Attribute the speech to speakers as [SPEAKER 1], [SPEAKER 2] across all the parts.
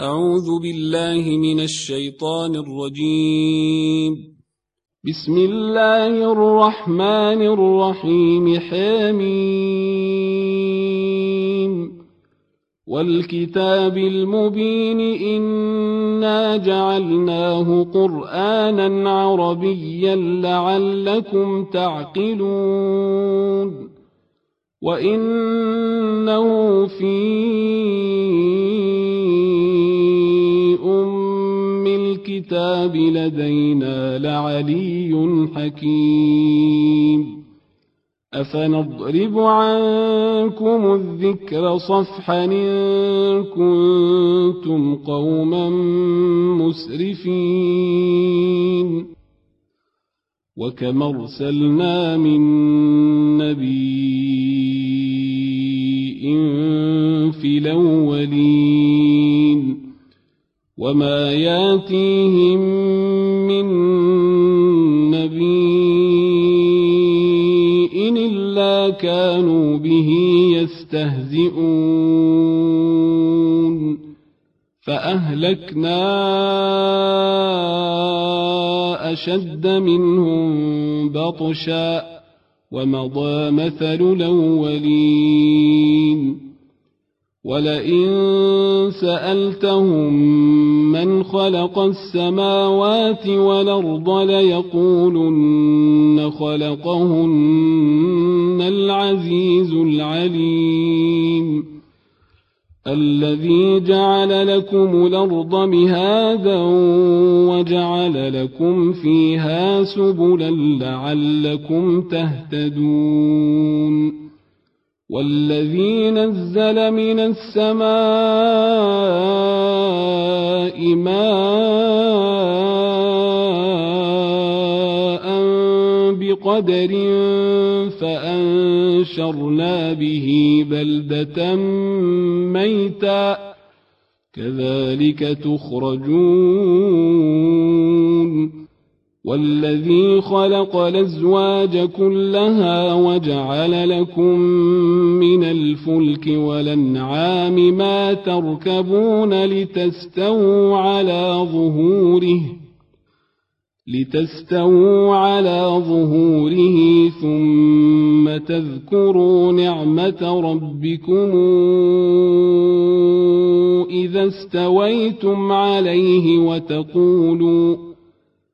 [SPEAKER 1] أعوذ بالله من الشيطان الرجيم.
[SPEAKER 2] بسم الله الرحمن الرحيم. حميم. والكتاب المبين إنا جعلناه قرآنا عربيا لعلكم تعقلون. وإنه في الكتاب لدينا لعلي حكيم. أفنضرب عنكم الذكر صفحا إن كنتم قوما مسرفين. وكم أرسلنا من نبي في الأولين وما ياتيهم من نبي إلا كانوا به يستهزئون فأهلكنا أشد منهم بطشا ومضى مثل الأولين ولئن سألتهم من خلق السماوات والأرض ليقولن خلقهن العزيز العليم. الذي جعل لكم الأرض مهادا وجعل لكم فيها سبلا لعلكم تهتدون. والذي نزل من السماء ماء بقدر فأنشرنا به بلدة ميتا كذلك تخرجون. والذي خلق الأزواج كلها وجعل لكم من الفلك والأنعام ما تركبون لتستووا على ظهوره لتستووا على ظهوره ثم تذكروا نعمة ربكم إذا استويتم عليه وتقولوا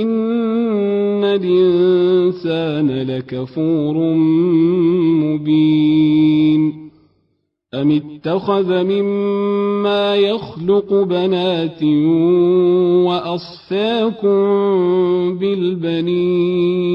[SPEAKER 2] إن الإنسان لكفور مبين أم اتخذ مما يخلق بنات وأصفاكم بالبنين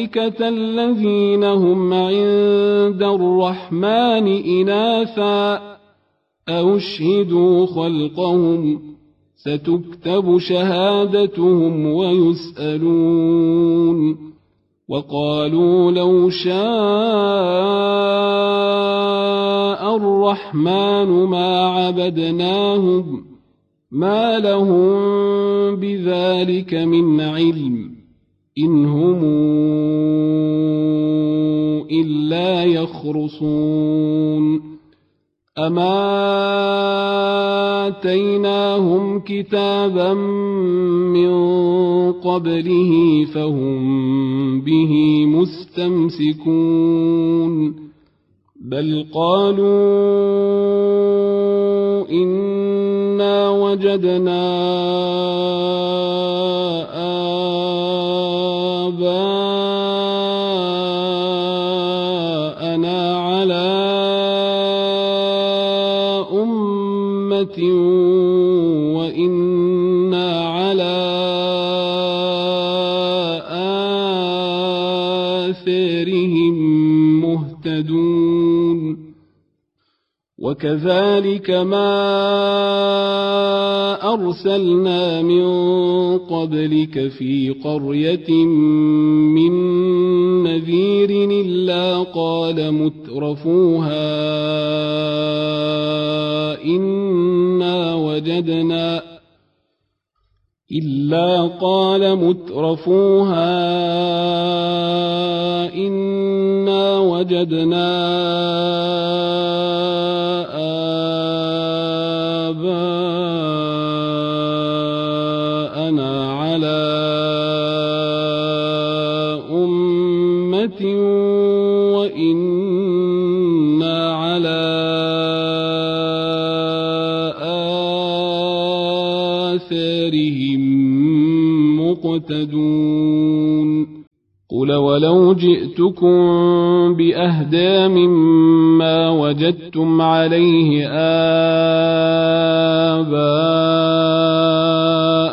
[SPEAKER 2] الملائكة الذين هم عند الرحمن إناثا. أو خلقهم ستكتب شهادتهم ويسألون. وقالوا لو شاء الرحمن ما عبدناهم ما لهم بذلك من علم إن هم إلا يخرصون. أما آتيناهم كتابا من قبله فهم به مستمسكون. بل قالوا إنا وجدنا وكذلك ما أرسلنا من قبلك في قرية من نذير إلا قال مترفوها إنا وجدنا إلا قال مترفوها إنا وجدنا آثارهم مقتدون قل ولو جئتكم بأهدى مما وجدتم عليه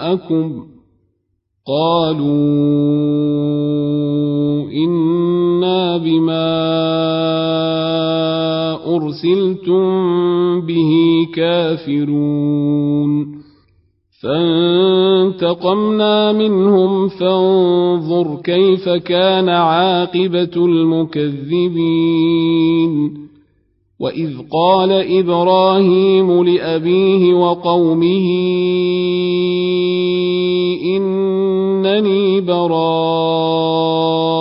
[SPEAKER 2] آباءكم قالوا إنا بما أرسلتم به كافرون فانتقمنا منهم فانظر كيف كان عاقبة المكذبين. وإذ قال إبراهيم لأبيه وقومه إنني براء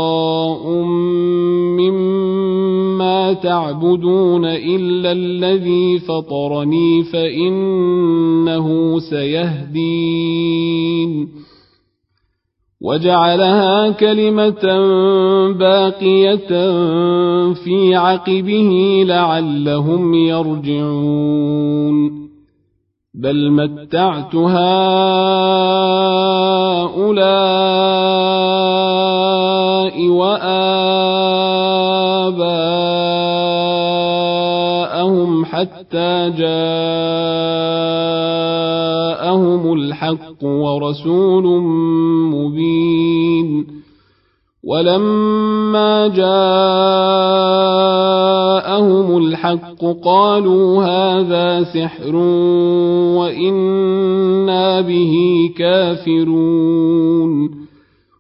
[SPEAKER 2] تعبدون إلا الذي فطرني فإنه سيهدين. وجعلها كلمة باقية في عقبه لعلهم يرجعون. بل متعت هؤلاء وآباءهم حتى جاءهم الحق ورسول مبين. ولما جاءهم الحق قالوا هذا سحر وإنا به كافرون.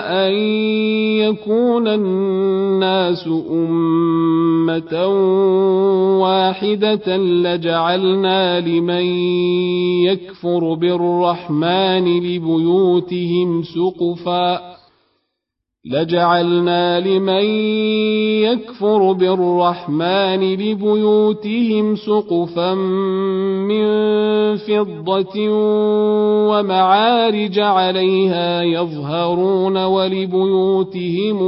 [SPEAKER 2] أن يكون الناس أمة واحدة لجعلنا لمن يكفر بالرحمن لبيوتهم سقفا لجعلنا لمن يكفر بالرحمن لبيوتهم سقفا من فضة ومعارج عليها يظهرون ولبيوتهم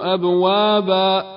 [SPEAKER 2] أبوابا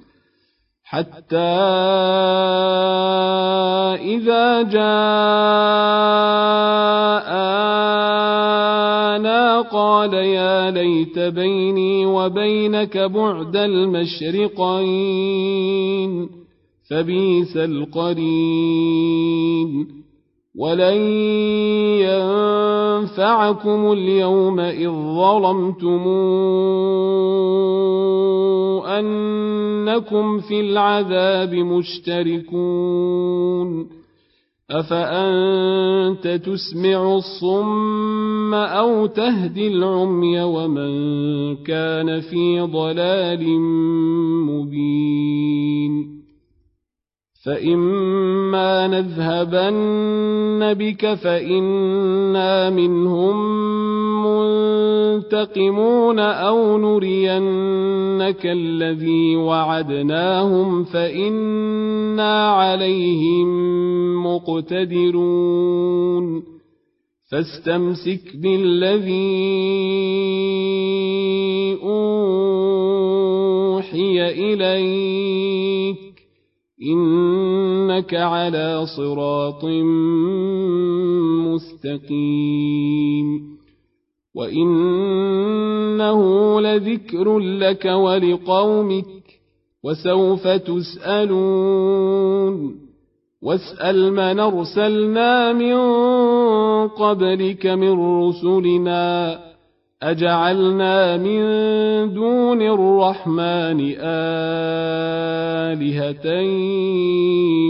[SPEAKER 2] حتى إذا جاءنا قال يا ليت بيني وبينك بعد المشرقين فبئس القرين. ولن ينفعكم اليوم إذ ظلمتم أنكم في العذاب مشتركون أفأنت تسمع الصم أو تهدي العمي ومن كان في ضلال مبين فإما نذهبن بك فإنا منهم منتقمون أو نرينك الذي وعدناهم فإنا عليهم مقتدرون فاستمسك بالذي أوحي إليك إنك على صراط مستقيم. وإنه لذكر لك ولقومك وسوف تسألون. واسأل من أرسلنا من قبلك من رسلنا. أجعلنا من دون الرحمن آلهة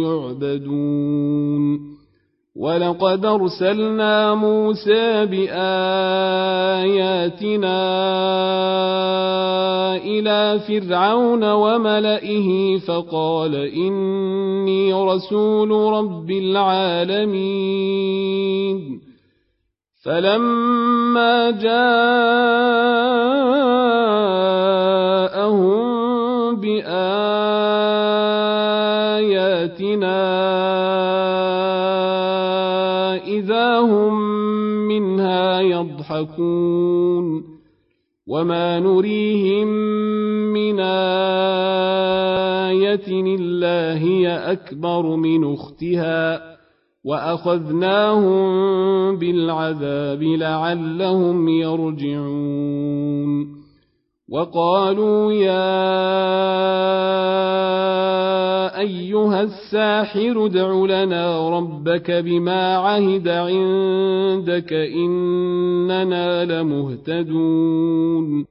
[SPEAKER 2] يعبدون. ولقد أرسلنا موسى بآياتنا إلى فرعون وملئه فقال إني رسول رب العالمين. فلما جاءهم بآياتنا إذا هم منها يضحكون وما نريهم من آية إلا هي أكبر من أختها وأخذناهم بالعذاب لعلهم يرجعون. وقالوا يا أيها الساحر ادع لنا ربك بما عهد عندك إننا لمهتدون.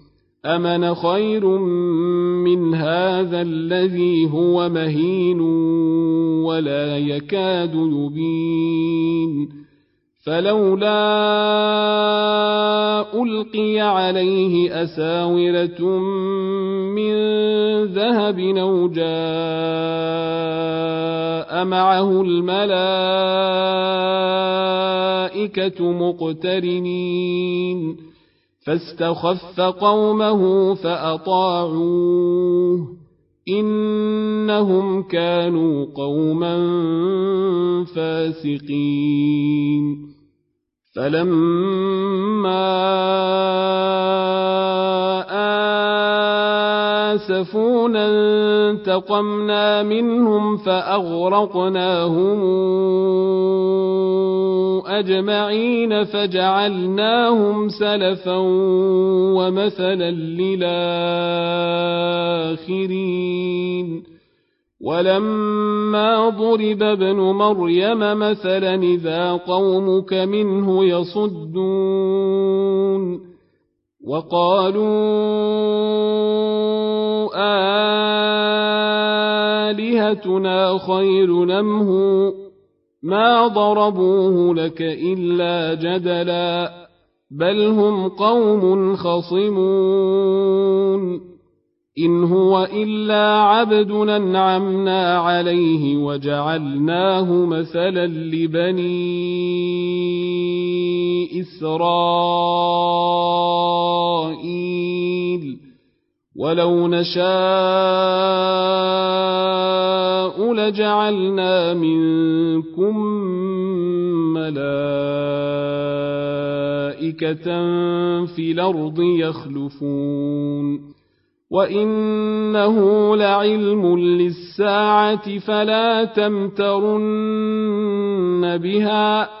[SPEAKER 2] أمن خير من هذا الذي هو مهين ولا يكاد يبين فلولا ألقي عليه أساورة من ذهب أو جاء معه الملائكة مقترنين فاستخف قومه فأطاعوه إنهم كانوا قوما فاسقين. فلما آسفونا انتقمنا منهم فأغرقناهم أجمعين فجعلناهم سلفا ومثلا للآخرين. ولما ضرب ابن مريم مثلا إذا قومك منه يصدون. وقالوا آلهتنا خير نمه ما ضربوه لك إلا جدلا بل هم قوم خصمون إن هو إلا عبد أنعمنا عليه وجعلناه مثلا لبني إسرائيل ولو نشاء لجعلنا منكم ملائكة في الأرض يخلفون وانه لعلم للساعه فلا تمترن بها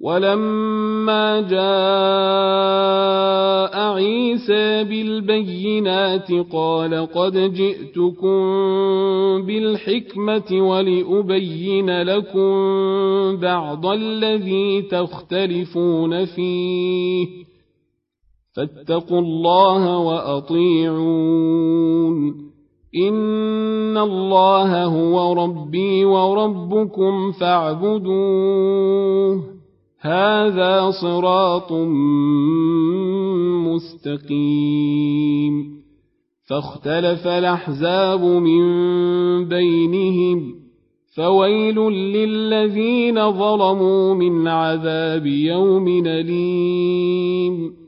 [SPEAKER 2] ولما جاء عيسى بالبينات قال قد جئتكم بالحكمة ولأبين لكم بعض الذي تختلفون فيه. فاتقوا الله وأطيعون. إن الله هو ربي وربكم فاعبدوه. هذا صراط مستقيم. فاختلف الأحزاب من بينهم فويل للذين ظلموا من عذاب يوم أليم.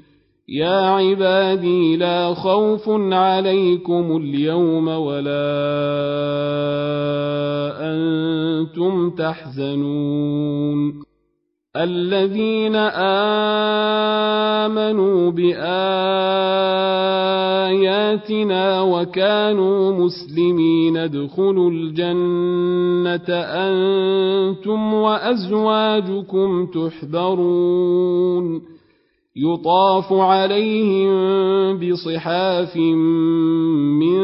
[SPEAKER 2] يا عبادي لا خوف عليكم اليوم ولا أنتم تحزنون الذين امنوا باياتنا وكانوا مسلمين ادخلوا الجنه أنتم وازواجكم تحبرون يطاف عليهم بصحاف من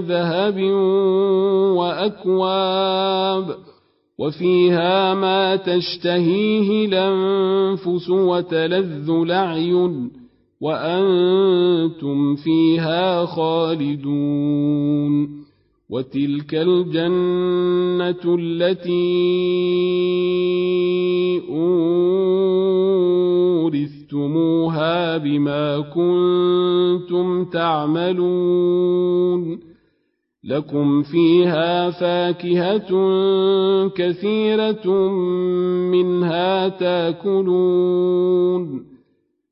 [SPEAKER 2] ذهب وأكواب وفيها ما تشتهيه الأنفس وتلذ الأعين وأنتم فيها خالدون وتلك الجنة التي بما كنتم تعملون لكم فيها فاكهة كثيرة منها تاكلون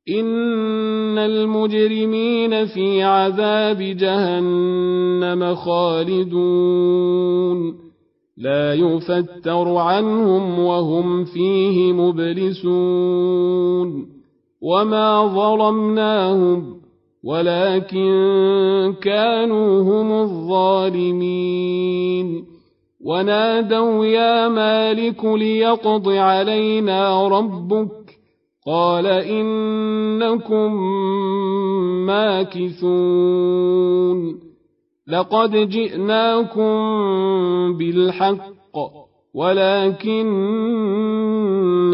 [SPEAKER 2] إن المجرمين في عذاب جهنم خالدون لا يفتر عنهم وهم فيه مبلسون وما ظلمناهم ولكن كانوا هم الظالمين ونادوا يا مالك ليقض علينا ربك قال انكم ماكثون لقد جئناكم بالحق ولكن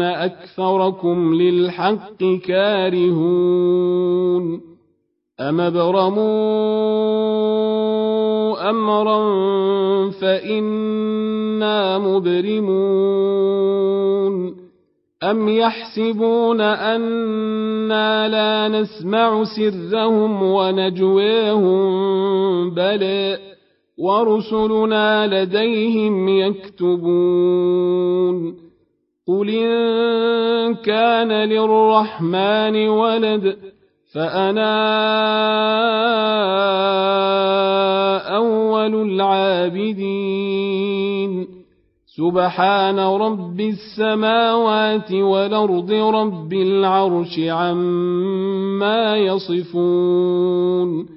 [SPEAKER 2] أكثركم للحق كارهون أم ابرموا أمرا فإنا مبرمون أم يحسبون أنا لا نسمع سرهم ونجويهم بلئ ورسلنا لديهم يكتبون قل إن كان للرحمن ولد فأنا أول العابدين سبحان رب السماوات والأرض رب العرش عما يصفون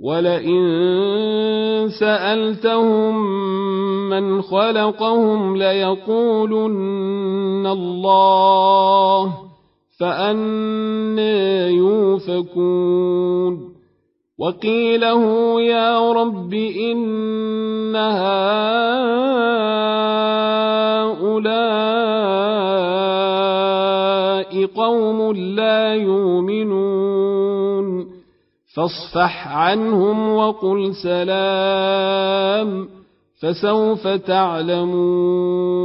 [SPEAKER 2] ولئن سألتهم من خلقهم ليقولن الله فأنى يوفكون وقيله يا رب إن هؤلاء قوم لا يؤمنون فاصفح عنهم وقل سلام فسوف تعلمون.